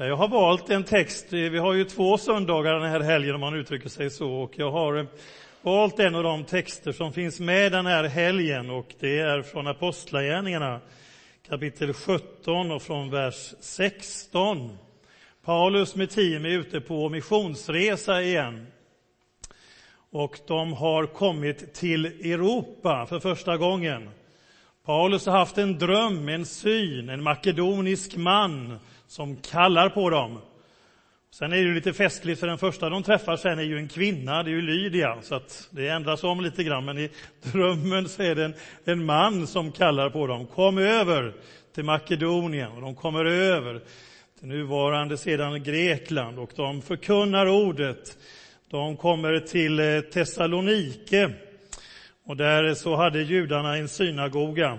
Eh, jag har valt en text, eh, vi har ju två söndagar den här helgen om man uttrycker sig så, och jag har eh, valt en av de texter som finns med den här helgen och det är från Apostlagärningarna kapitel 17 och från vers 16. Paulus med team är ute på missionsresa igen. Och de har kommit till Europa för första gången. Paulus har haft en dröm, en syn, en makedonisk man som kallar på dem. Sen är det lite festligt, för den första de träffar sen är ju en kvinna, det är ju Lydia, så att det ändras om lite grann. Men i drömmen så är det en, en man som kallar på dem. Kom över till Makedonien. Och de kommer över till nuvarande sedan Grekland och de förkunnar ordet. De kommer till eh, Thessalonike och där så hade judarna en synagoga.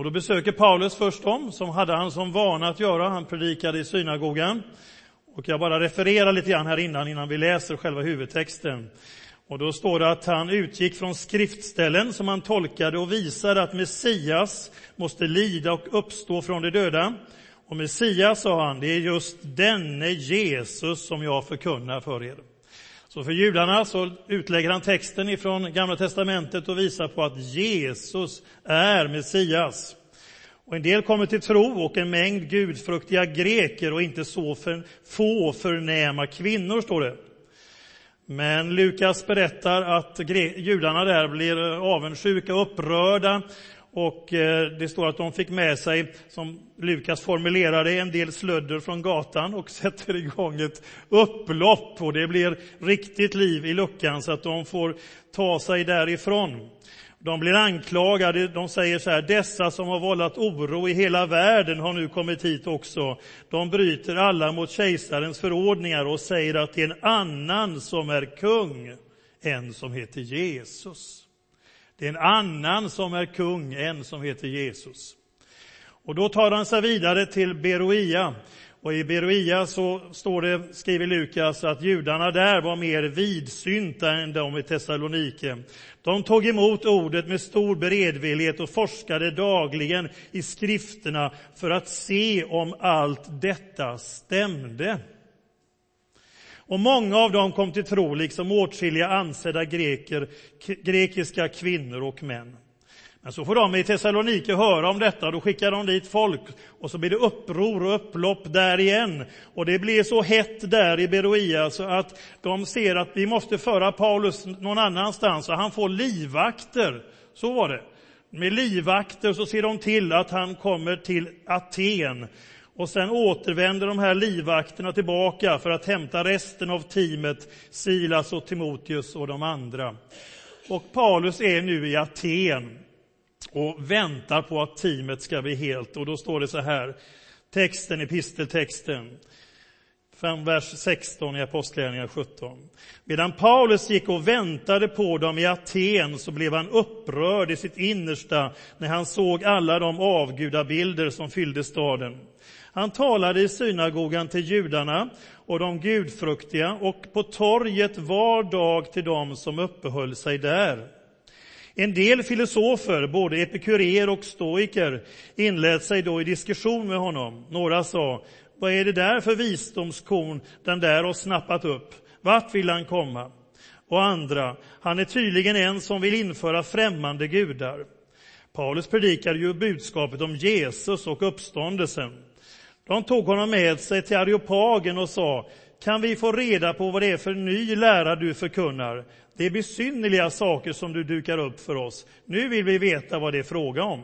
Och då besöker Paulus först dem, som hade han som vana att göra. Han predikade i synagogan. Och jag bara refererar lite grann här innan, innan vi läser själva huvudtexten. Och då står det att han utgick från skriftställen som han tolkade och visade att Messias måste lida och uppstå från de döda. Och Messias, sa han, det är just denne Jesus som jag förkunnar för er. Så för judarna så utlägger han texten ifrån Gamla testamentet och visar på att Jesus är Messias. Och en del kommer till tro och en mängd gudfruktiga greker och inte så för, få förnäma kvinnor, står det. Men Lukas berättar att judarna där blir eh, avundsjuka och upprörda och eh, det står att de fick med sig, som Lukas formulerade, en del slödder från gatan och sätter igång ett upplopp och det blir riktigt liv i luckan så att de får ta sig därifrån. De blir anklagade, de säger så här, dessa som har vållat oro i hela världen har nu kommit hit också. De bryter alla mot kejsarens förordningar och säger att det är en annan som är kung, en som heter Jesus. Det är en annan som är kung, en som heter Jesus. Och då tar han sig vidare till Beroia. Och i Beroia så står det, skriver Lukas, att judarna där var mer vidsynta än de i Thessalonike. De tog emot ordet med stor beredvillighet och forskade dagligen i skrifterna för att se om allt detta stämde. Och många av dem kom till tro, liksom åtskilliga ansedda greker, grekiska kvinnor och män. Men så får de i Thessalonike höra om detta, då skickar de dit folk och så blir det uppror och upplopp där igen. Och det blir så hett där i Beroia så att de ser att vi måste föra Paulus någon annanstans och han får livvakter. Så var det. Med livvakter så ser de till att han kommer till Aten och sen återvänder de här livvakterna tillbaka för att hämta resten av teamet, Silas och Timoteus och de andra. Och Paulus är nu i Aten och väntar på att teamet ska bli helt. Och då står det så här, texten, episteltexten, från vers 16 i Apostlagärningarna 17. Medan Paulus gick och väntade på dem i Aten så blev han upprörd i sitt innersta när han såg alla de avgudabilder som fyllde staden. Han talade i synagogan till judarna och de gudfruktiga och på torget var dag till dem som uppehöll sig där. En del filosofer, både epikurer och stoiker, inlät sig då i diskussion med honom. Några sa, vad är det där för visdomskorn den där har snappat upp? Vart vill han komma? Och andra, han är tydligen en som vill införa främmande gudar. Paulus predikade ju budskapet om Jesus och uppståndelsen. De tog honom med sig till Areopagen och sa, kan vi få reda på vad det är för ny lära du förkunnar? Det är besynnerliga saker som du dukar upp för oss. Nu vill vi veta vad det är fråga om.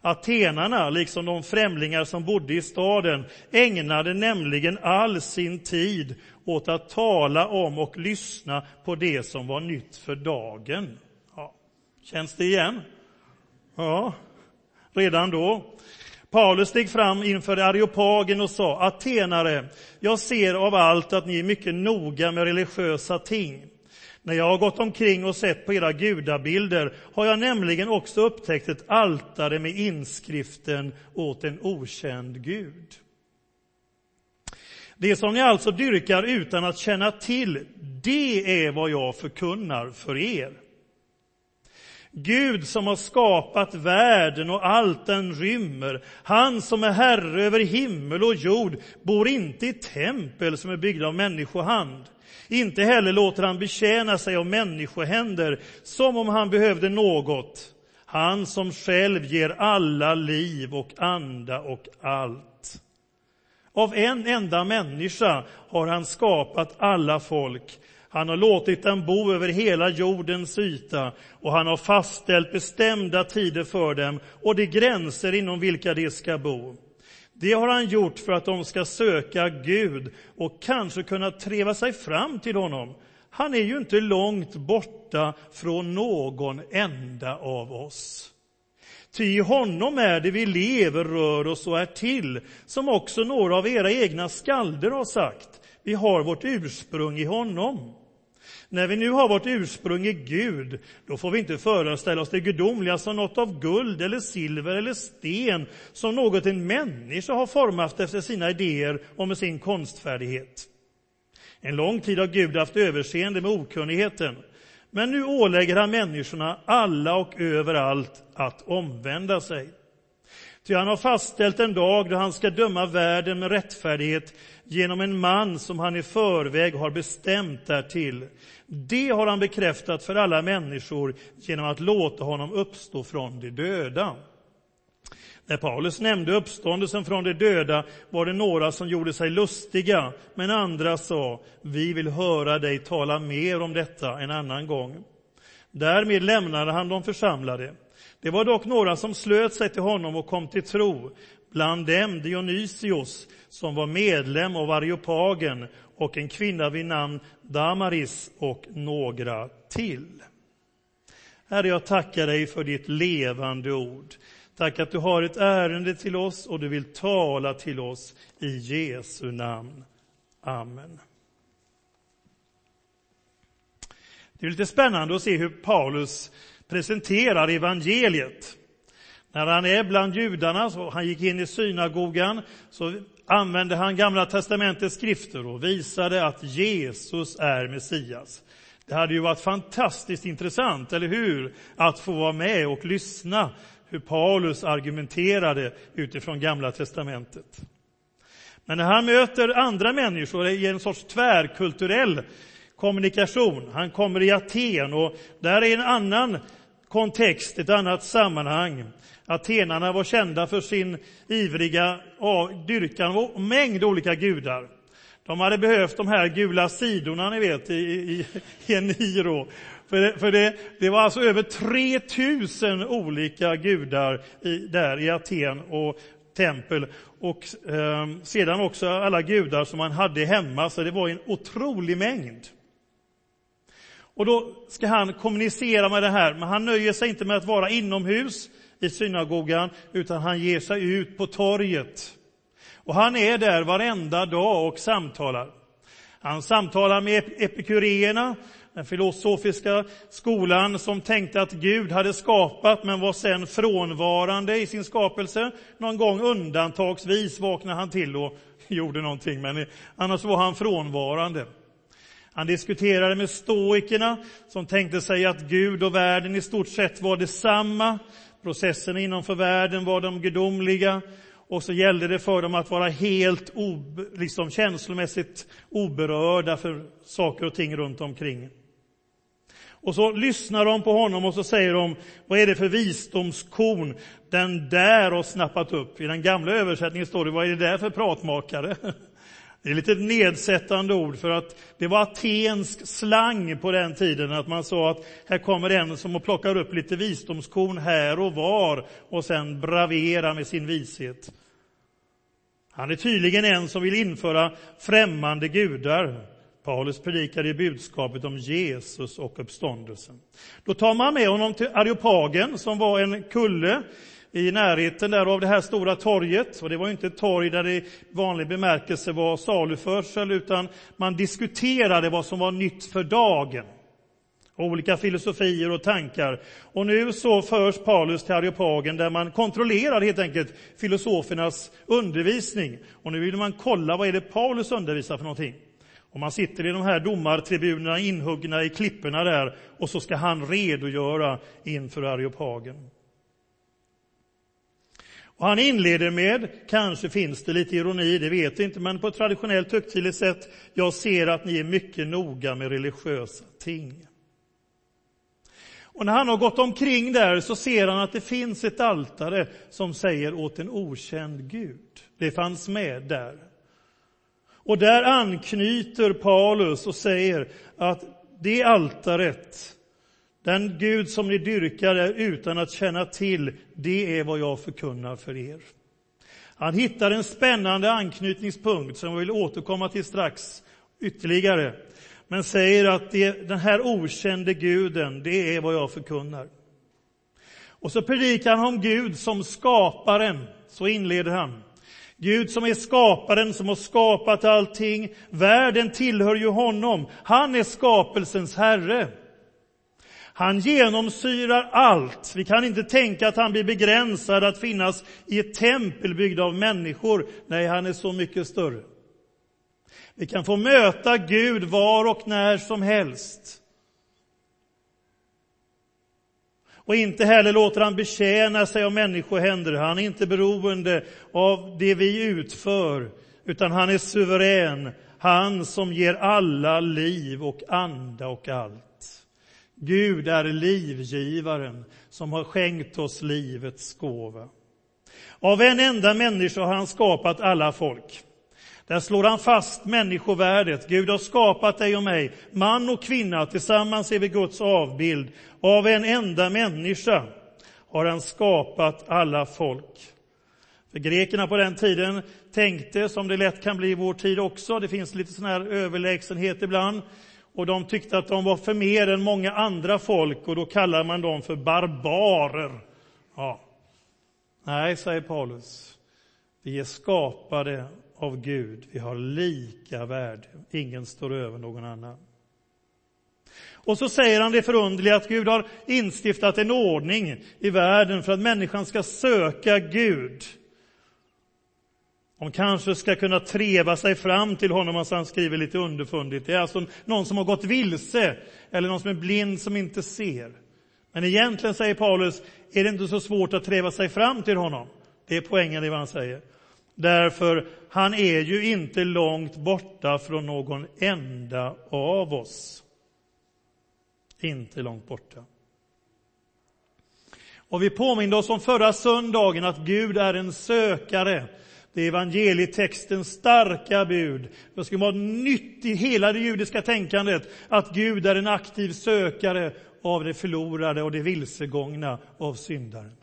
Atenarna, liksom de främlingar som bodde i staden, ägnade nämligen all sin tid åt att tala om och lyssna på det som var nytt för dagen. Ja. Känns det igen? Ja, redan då. Paulus steg fram inför Areopagen och sa, Atenare, jag ser av allt att ni är mycket noga med religiösa ting. När jag har gått omkring och sett på era gudabilder har jag nämligen också upptäckt ett altare med inskriften åt en okänd Gud. Det som ni alltså dyrkar utan att känna till, det är vad jag förkunnar för er. Gud som har skapat världen och allt den rymmer, han som är herre över himmel och jord, bor inte i tempel som är byggda av människohand. Inte heller låter han betjäna sig av människohänder som om han behövde något. Han som själv ger alla liv och anda och allt. Av en enda människa har han skapat alla folk. Han har låtit dem bo över hela jordens yta och han har fastställt bestämda tider för dem och de gränser inom vilka de ska bo. Det har han gjort för att de ska söka Gud och kanske kunna treva sig fram till honom. Han är ju inte långt borta från någon enda av oss. Ty i honom är det vi lever, rör oss och är till, som också några av era egna skalder har sagt. Vi har vårt ursprung i honom. När vi nu har vårt ursprung i Gud, då får vi inte föreställa oss det gudomliga som något av guld eller silver eller sten, som något en människa har format efter sina idéer och med sin konstfärdighet. En lång tid har Gud haft överseende med okunnigheten, men nu ålägger han människorna, alla och överallt, att omvända sig. Ty han har fastställt en dag då han ska döma världen med rättfärdighet genom en man som han i förväg har bestämt därtill. Det har han bekräftat för alla människor genom att låta honom uppstå från de döda. När Paulus nämnde uppståndelsen från de döda var det några som gjorde sig lustiga, men andra sa, vi vill höra dig tala mer om detta en annan gång. Därmed lämnade han de församlade. Det var dock några som slöt sig till honom och kom till tro, bland dem Dionysios, som var medlem av Areopagen, och en kvinna vid namn Damaris och några till. Herre, jag tackar dig för ditt levande ord. Tack att du har ett ärende till oss och du vill tala till oss i Jesu namn. Amen. Det är lite spännande att se hur Paulus presenterar evangeliet. När han är bland judarna, så han gick in i synagogan, så använde han Gamla testamentets skrifter och visade att Jesus är Messias. Det hade ju varit fantastiskt intressant, eller hur? Att få vara med och lyssna hur Paulus argumenterade utifrån Gamla testamentet. Men när han möter andra människor i en sorts tvärkulturell kommunikation, han kommer i Aten och där är en annan kontext, ett annat sammanhang. Atenarna var kända för sin ivriga dyrkan av en mängd olika gudar. De hade behövt de här gula sidorna, ni vet, i, i, i en Niro. För, det, för det, det, var alltså över 3000 olika gudar i, där i Aten och tempel. Och eh, sedan också alla gudar som man hade hemma, så det var en otrolig mängd. Och då ska han kommunicera med det här, men han nöjer sig inte med att vara inomhus i synagogan, utan han ger sig ut på torget. Och han är där varenda dag och samtalar. Han samtalar med epikuréerna, den filosofiska skolan som tänkte att Gud hade skapat men var sen frånvarande i sin skapelse. Någon gång undantagsvis vaknade han till och gjorde någonting, men annars var han frånvarande. Han diskuterade med stoikerna som tänkte sig att Gud och världen i stort sett var detsamma. Processerna inomför världen var de gudomliga och så gällde det för dem att vara helt ob, liksom känslomässigt oberörda för saker och ting runt omkring. Och så lyssnar de på honom och så säger de, vad är det för visdomskorn den där har snappat upp? I den gamla översättningen står det, vad är det där för pratmakare? Det är lite nedsättande ord för att det var atensk slang på den tiden att man sa att här kommer en som plockar upp lite visdomskorn här och var och sen braverar med sin vishet. Han är tydligen en som vill införa främmande gudar. Paulus predikade i budskapet om Jesus och uppståndelsen. Då tar man med honom till Areopagen som var en kulle i närheten där av det här stora torget. Och det var inte ett torg där det i vanlig bemärkelse var saluförsel, utan man diskuterade vad som var nytt för dagen. Olika filosofier och tankar. Och nu så förs Paulus till Areopagen där man kontrollerar helt enkelt filosofernas undervisning. Och nu vill man kolla vad är det Paulus undervisar för någonting. Och man sitter i de här domartribunerna inhuggna i klipporna där och så ska han redogöra inför Areopagen. Och han inleder med, kanske finns det lite ironi, det vet vi inte, men på ett traditionellt högtidligt sätt, jag ser att ni är mycket noga med religiösa ting. Och när han har gått omkring där så ser han att det finns ett altare som säger åt en okänd Gud. Det fanns med där. Och där anknyter Paulus och säger att det altaret, den Gud som ni dyrkar utan att känna till, det är vad jag förkunnar för er. Han hittar en spännande anknytningspunkt som jag vill återkomma till strax ytterligare. Men säger att det, den här okände guden, det är vad jag förkunnar. Och så predikar han om Gud som skaparen. Så inleder han. Gud som är skaparen, som har skapat allting. Världen tillhör ju honom. Han är skapelsens herre. Han genomsyrar allt. Vi kan inte tänka att han blir begränsad att finnas i ett tempel byggt av människor. Nej, han är så mycket större. Vi kan få möta Gud var och när som helst. Och inte heller låter han betjäna sig av människohänder. Han är inte beroende av det vi utför, utan han är suverän. Han som ger alla liv och anda och allt. Gud är livgivaren som har skänkt oss livets gåva. Av en enda människa har han skapat alla folk. Där slår han fast människovärdet. Gud har skapat dig och mig, man och kvinna, tillsammans är vi Guds avbild. Av en enda människa har han skapat alla folk. För grekerna på den tiden tänkte, som det lätt kan bli i vår tid också, det finns lite sån här överlägsenhet ibland, och de tyckte att de var för mer än många andra folk och då kallar man dem för barbarer. Ja. Nej, säger Paulus, vi är skapade av Gud. Vi har lika värde. Ingen står över någon annan. Och så säger han det förundliga att Gud har instiftat en ordning i världen för att människan ska söka Gud. De kanske ska kunna treva sig fram till honom, och han skriver lite underfundigt. Det är alltså någon som har gått vilse, eller någon som är blind som inte ser. Men egentligen, säger Paulus, är det inte så svårt att treva sig fram till honom. Det är poängen i vad han säger. Därför, han är ju inte långt borta från någon enda av oss. Inte långt borta. Och vi påminde oss om förra söndagen att Gud är en sökare. Det är evangelietextens starka bud. Det ska vara nytt i hela det judiska tänkandet att Gud är en aktiv sökare av det förlorade och det vilsegångna av syndaren.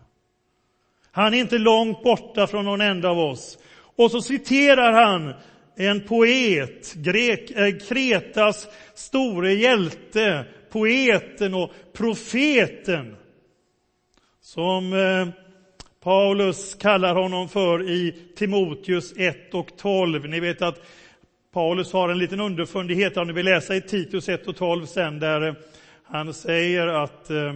Han är inte långt borta från någon enda av oss. Och så citerar han en poet, Grek, äh, Kretas store hjälte, poeten och profeten, som eh, Paulus kallar honom för i Timoteus 1 och 12. Ni vet att Paulus har en liten underfundighet, om ni vill läsa i Titus 1 och 12 sen, där eh, han säger att eh,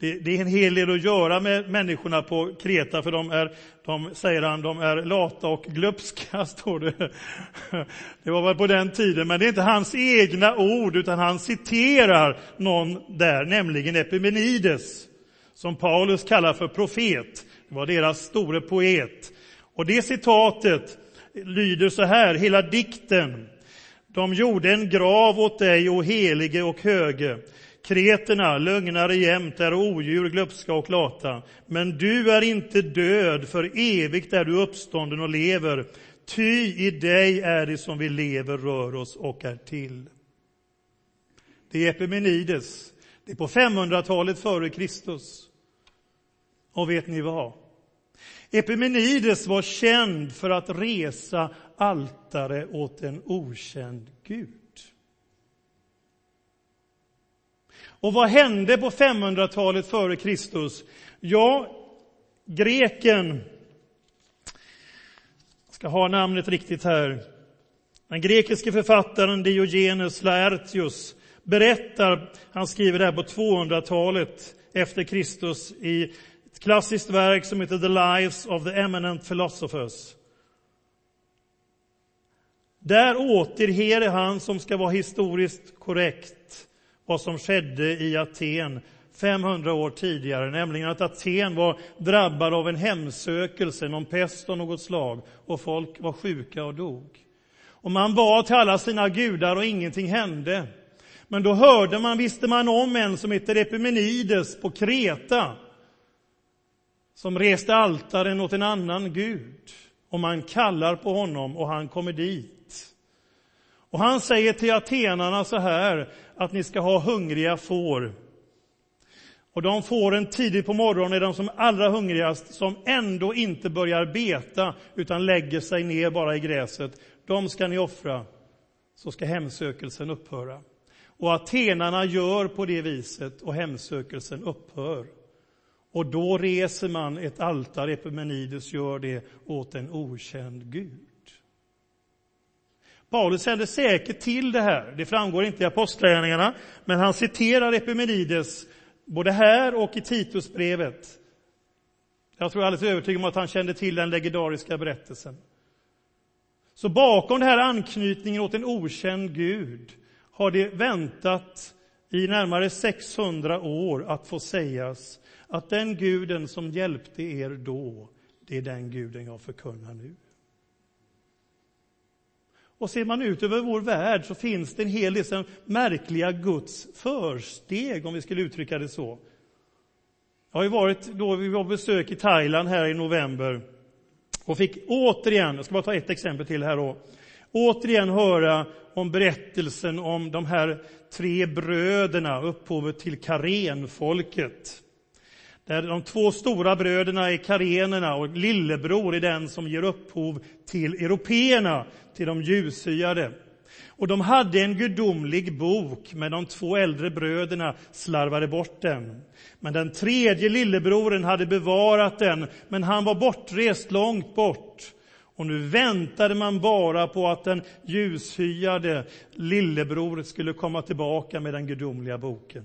det, det, är en hel del att göra med människorna på Kreta, för de är, de, säger han, de är lata och glupska, står det. Det var väl på den tiden, men det är inte hans egna ord, utan han citerar någon där, nämligen Epimenides, som Paulus kallar för profet. Det var deras store poet. Och det citatet lyder så här, hela dikten. De gjorde en grav åt dig, o helige och höge Kreterna, lögnare jämt, är odjur, glupska och lata. Men du är inte död, för evigt är du uppstånden och lever. Ty i dig är det som vi lever, rör oss och är till. Det är Epimenides. Det är på 500-talet före Kristus. Och vet ni vad? Epimenides var känd för att resa altare åt en okänd Gud. Och vad hände på 500-talet före Kristus? Ja, greken, jag ska ha namnet riktigt här, den grekiske författaren Diogenes Laertius berättar, han skriver det här på 200-talet efter Kristus i ett klassiskt verk som heter The Lives of the Eminent Philosophers. Där återger han som ska vara historiskt korrekt vad som skedde i Aten 500 år tidigare, nämligen att Aten var drabbad av en hemsökelse, någon pest av något slag, och folk var sjuka och dog. Och man bad till alla sina gudar och ingenting hände. Men då hörde man, visste man om en som heter Epimenides på Kreta, som reste altaren åt en annan gud. Och man kallar på honom och han kommer dit. Och han säger till atenarna så här, att ni ska ha hungriga får. Och de fåren tidigt på morgonen är de som allra hungrigast, som ändå inte börjar beta, utan lägger sig ner bara i gräset. De ska ni offra, så ska hemsökelsen upphöra. Och atenarna gör på det viset och hemsökelsen upphör. Och då reser man ett altare, Epimenides gör det, åt en okänd Gud. Paulus kände säkert till det här, det framgår inte i Apostlagärningarna, men han citerar Epimenides både här och i Titusbrevet. Jag tror alldeles övertygad om att han kände till den legendariska berättelsen. Så bakom den här anknytningen åt en okänd Gud har det väntat i närmare 600 år att få sägas att den guden som hjälpte er då, det är den guden jag förkunnar nu. Och ser man ut över vår värld så finns det en hel del märkliga Guds försteg, om vi skulle uttrycka det så. Jag har ju varit då vi var på besök i Thailand här i november och fick återigen, jag ska bara ta ett exempel till här då, återigen höra om berättelsen om de här tre bröderna, upphovet till Karenfolket. Där de två stora bröderna är karenerna och lillebror är den som ger upphov till européerna, till de ljushyade. Och de hade en gudomlig bok, men de två äldre bröderna slarvade bort den. Men den tredje lillebroren hade bevarat den, men han var bortrest långt bort. Och nu väntade man bara på att den ljushyade lillebror skulle komma tillbaka med den gudomliga boken.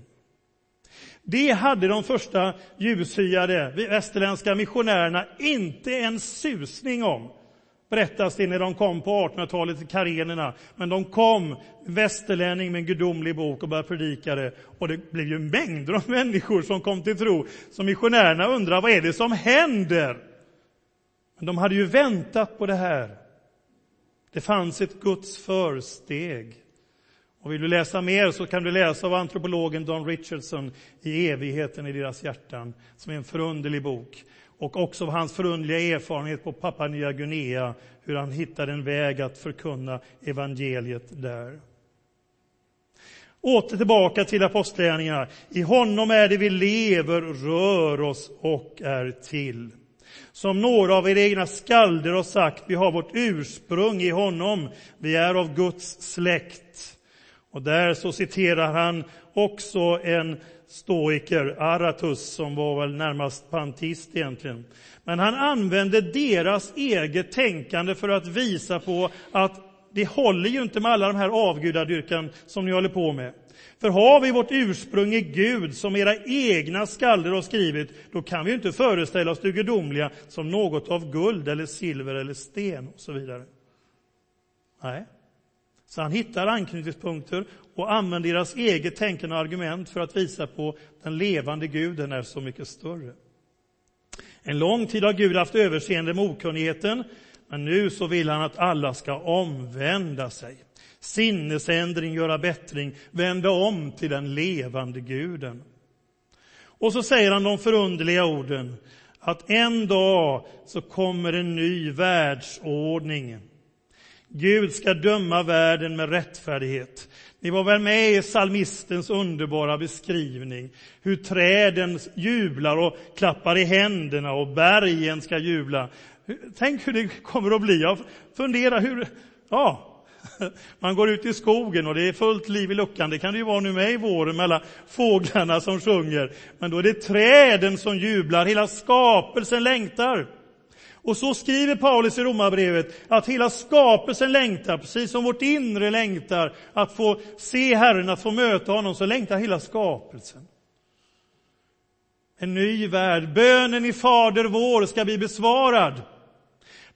Det hade de första ljushyade västerländska missionärerna inte en susning om berättas det när de kom på 1800-talet till karenerna. Men de kom, västerlänning med en gudomlig bok och började predika det. Och det blev ju mängder av människor som kom till tro. Så missionärerna undrar vad är det som händer? Men de hade ju väntat på det här. Det fanns ett Guds försteg. Och vill du läsa mer så kan du läsa av antropologen Don Richardson i Evigheten i deras hjärtan, som är en förunderlig bok. Och också av hans förundliga erfarenhet på Papua Nya Guinea, hur han hittade en väg att förkunna evangeliet där. Åter tillbaka till apostlagärningarna. I honom är det vi lever, rör oss och är till. Som några av era egna skalder har sagt, vi har vårt ursprung i honom, vi är av Guds släkt. Och där så citerar han också en stoiker, Aratus, som var väl närmast pantist egentligen. Men han använde deras eget tänkande för att visa på att det håller ju inte med alla de här avgudadyrkan som ni håller på med. För har vi vårt ursprung i Gud, som era egna skalder har skrivit, då kan vi ju inte föreställa oss det gudomliga som något av guld eller silver eller sten och så vidare. Nej. Så han hittar anknytningspunkter och använder deras eget tänkande och argument för att visa på den levande guden är så mycket större. En lång tid har Gud haft överseende med okunnigheten, men nu så vill han att alla ska omvända sig. Sinnesändring, göra bättring, vända om till den levande guden. Och så säger han de förunderliga orden att en dag så kommer en ny världsordning. Gud ska döma världen med rättfärdighet. Ni var väl med i psalmistens underbara beskrivning, hur träden jublar och klappar i händerna och bergen ska jubla. Tänk hur det kommer att bli. Jag funderar hur, ja, man går ut i skogen och det är fullt liv i luckan. Det kan det ju vara nu med i våren med alla fåglarna som sjunger. Men då är det träden som jublar, hela skapelsen längtar. Och så skriver Paulus i Romarbrevet att hela skapelsen längtar, precis som vårt inre längtar, att få se Herren, att få möta honom, så längtar hela skapelsen. En ny värld. Bönen i Fader vår ska bli besvarad.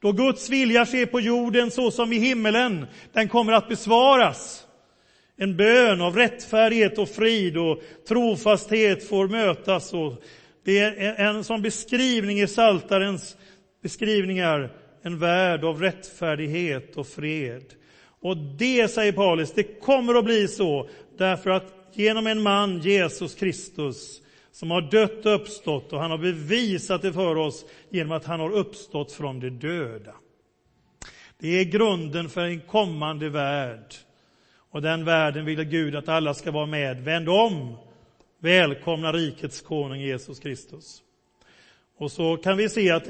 Då Guds vilja sker på jorden så som i himmelen, den kommer att besvaras. En bön av rättfärdighet och frid och trofasthet får mötas. Och det är en sån beskrivning i Saltarens beskrivningar, en värld av rättfärdighet och fred. Och det, säger Paulus, det kommer att bli så därför att genom en man, Jesus Kristus, som har dött och uppstått och han har bevisat det för oss genom att han har uppstått från de döda. Det är grunden för en kommande värld. Och den världen vill Gud att alla ska vara med. Vänd om! Välkomna rikets konung Jesus Kristus. Och så kan vi se att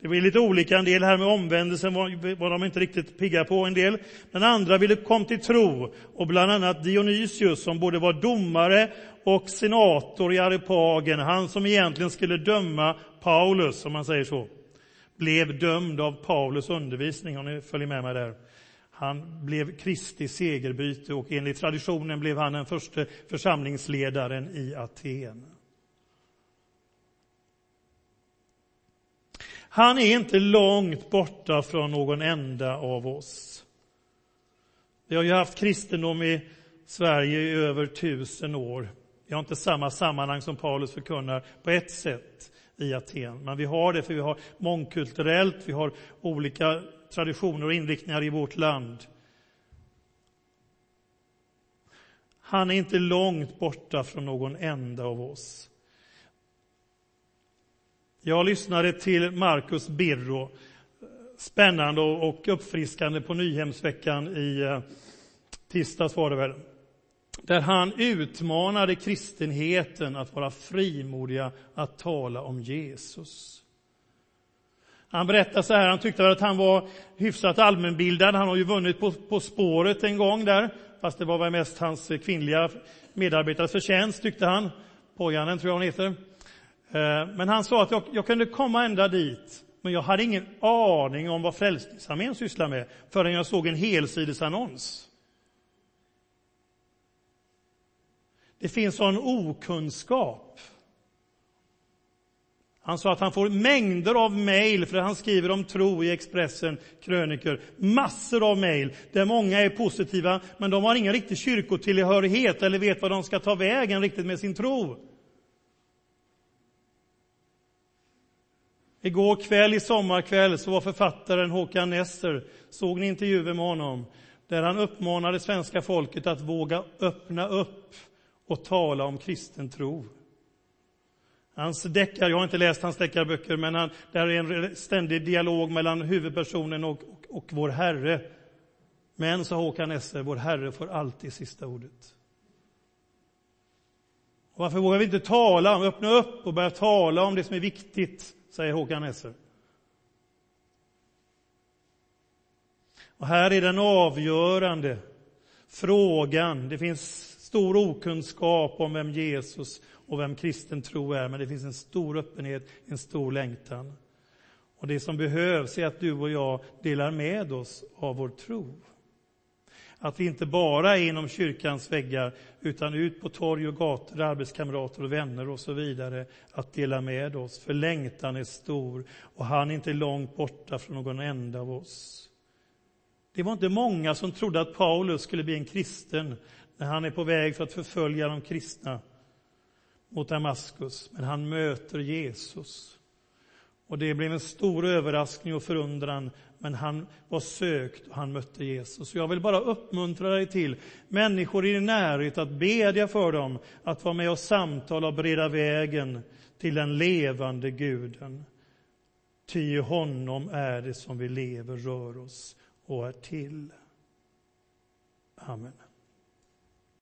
det blir lite olika. En del här med omvändelsen var, var de inte riktigt pigga på, en del. Men andra ville kom till tro. Och bland annat Dionysius som både var domare och senator i Arepagen, han som egentligen skulle döma Paulus, om man säger så, blev dömd av Paulus undervisning, om ni följer med mig där. Han blev Kristi segerbyte och enligt traditionen blev han den första församlingsledaren i Aten. Han är inte långt borta från någon enda av oss. Vi har ju haft kristendom i Sverige i över tusen år. Vi har inte samma sammanhang som Paulus förkunnar på ett sätt i Aten. Men vi har det för vi har mångkulturellt, vi har olika traditioner och inriktningar i vårt land. Han är inte långt borta från någon enda av oss. Jag lyssnade till Marcus Birro, spännande och uppfriskande på Nyhemsveckan i eh, tisdags var det väl. Där han utmanade kristenheten att vara frimodiga att tala om Jesus. Han berättade så här, han tyckte att han var hyfsat allmänbildad. Han har ju vunnit på, på spåret en gång där, fast det var väl mest hans kvinnliga medarbetares förtjänst, tyckte han. Pojanen tror jag hon heter. Eh, men han sa att jag, jag kunde komma ända dit, men jag hade ingen aning om vad Frälsningsarmén sysslar med förrän jag såg en helsidesannons. Det finns sån okunskap. Han sa att han får mängder av mejl, för han skriver om tro i Expressen, kröniker. Massor av mejl, där många är positiva, men de har ingen riktig kyrkotillhörighet eller vet vad de ska ta vägen riktigt med sin tro. Igår kväll i sommarkväll så var författaren Håkan Nesser, såg ni intervjuer med honom, där han uppmanade svenska folket att våga öppna upp och tala om kristen tro. Hans deckar, jag har inte läst hans deckarböcker, men han, där är en ständig dialog mellan huvudpersonen och, och, och vår Herre. Men, sa Håkan Nesser, vår Herre får alltid sista ordet. Och varför vågar vi inte tala, öppna upp och börja tala om det som är viktigt? Säger Håkan Nesser. Och här är den avgörande frågan. Det finns stor okunskap om vem Jesus och vem kristen tro är, men det finns en stor öppenhet, en stor längtan. Och det som behövs är att du och jag delar med oss av vår tro. Att vi inte bara är inom kyrkans väggar, utan ut på torg och gator, arbetskamrater och vänner och så vidare, att dela med oss. För längtan är stor och han är inte långt borta från någon enda av oss. Det var inte många som trodde att Paulus skulle bli en kristen när han är på väg för att förfölja de kristna mot Damaskus. Men han möter Jesus. Och det blev en stor överraskning och förundran men han var sökt och han mötte Jesus. Jag vill bara uppmuntra dig till människor i din närhet att bedja för dem, att vara med och samtala och bereda vägen till den levande guden. Ty i honom är det som vi lever, rör oss och är till. Amen.